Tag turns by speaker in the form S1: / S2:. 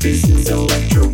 S1: This is electro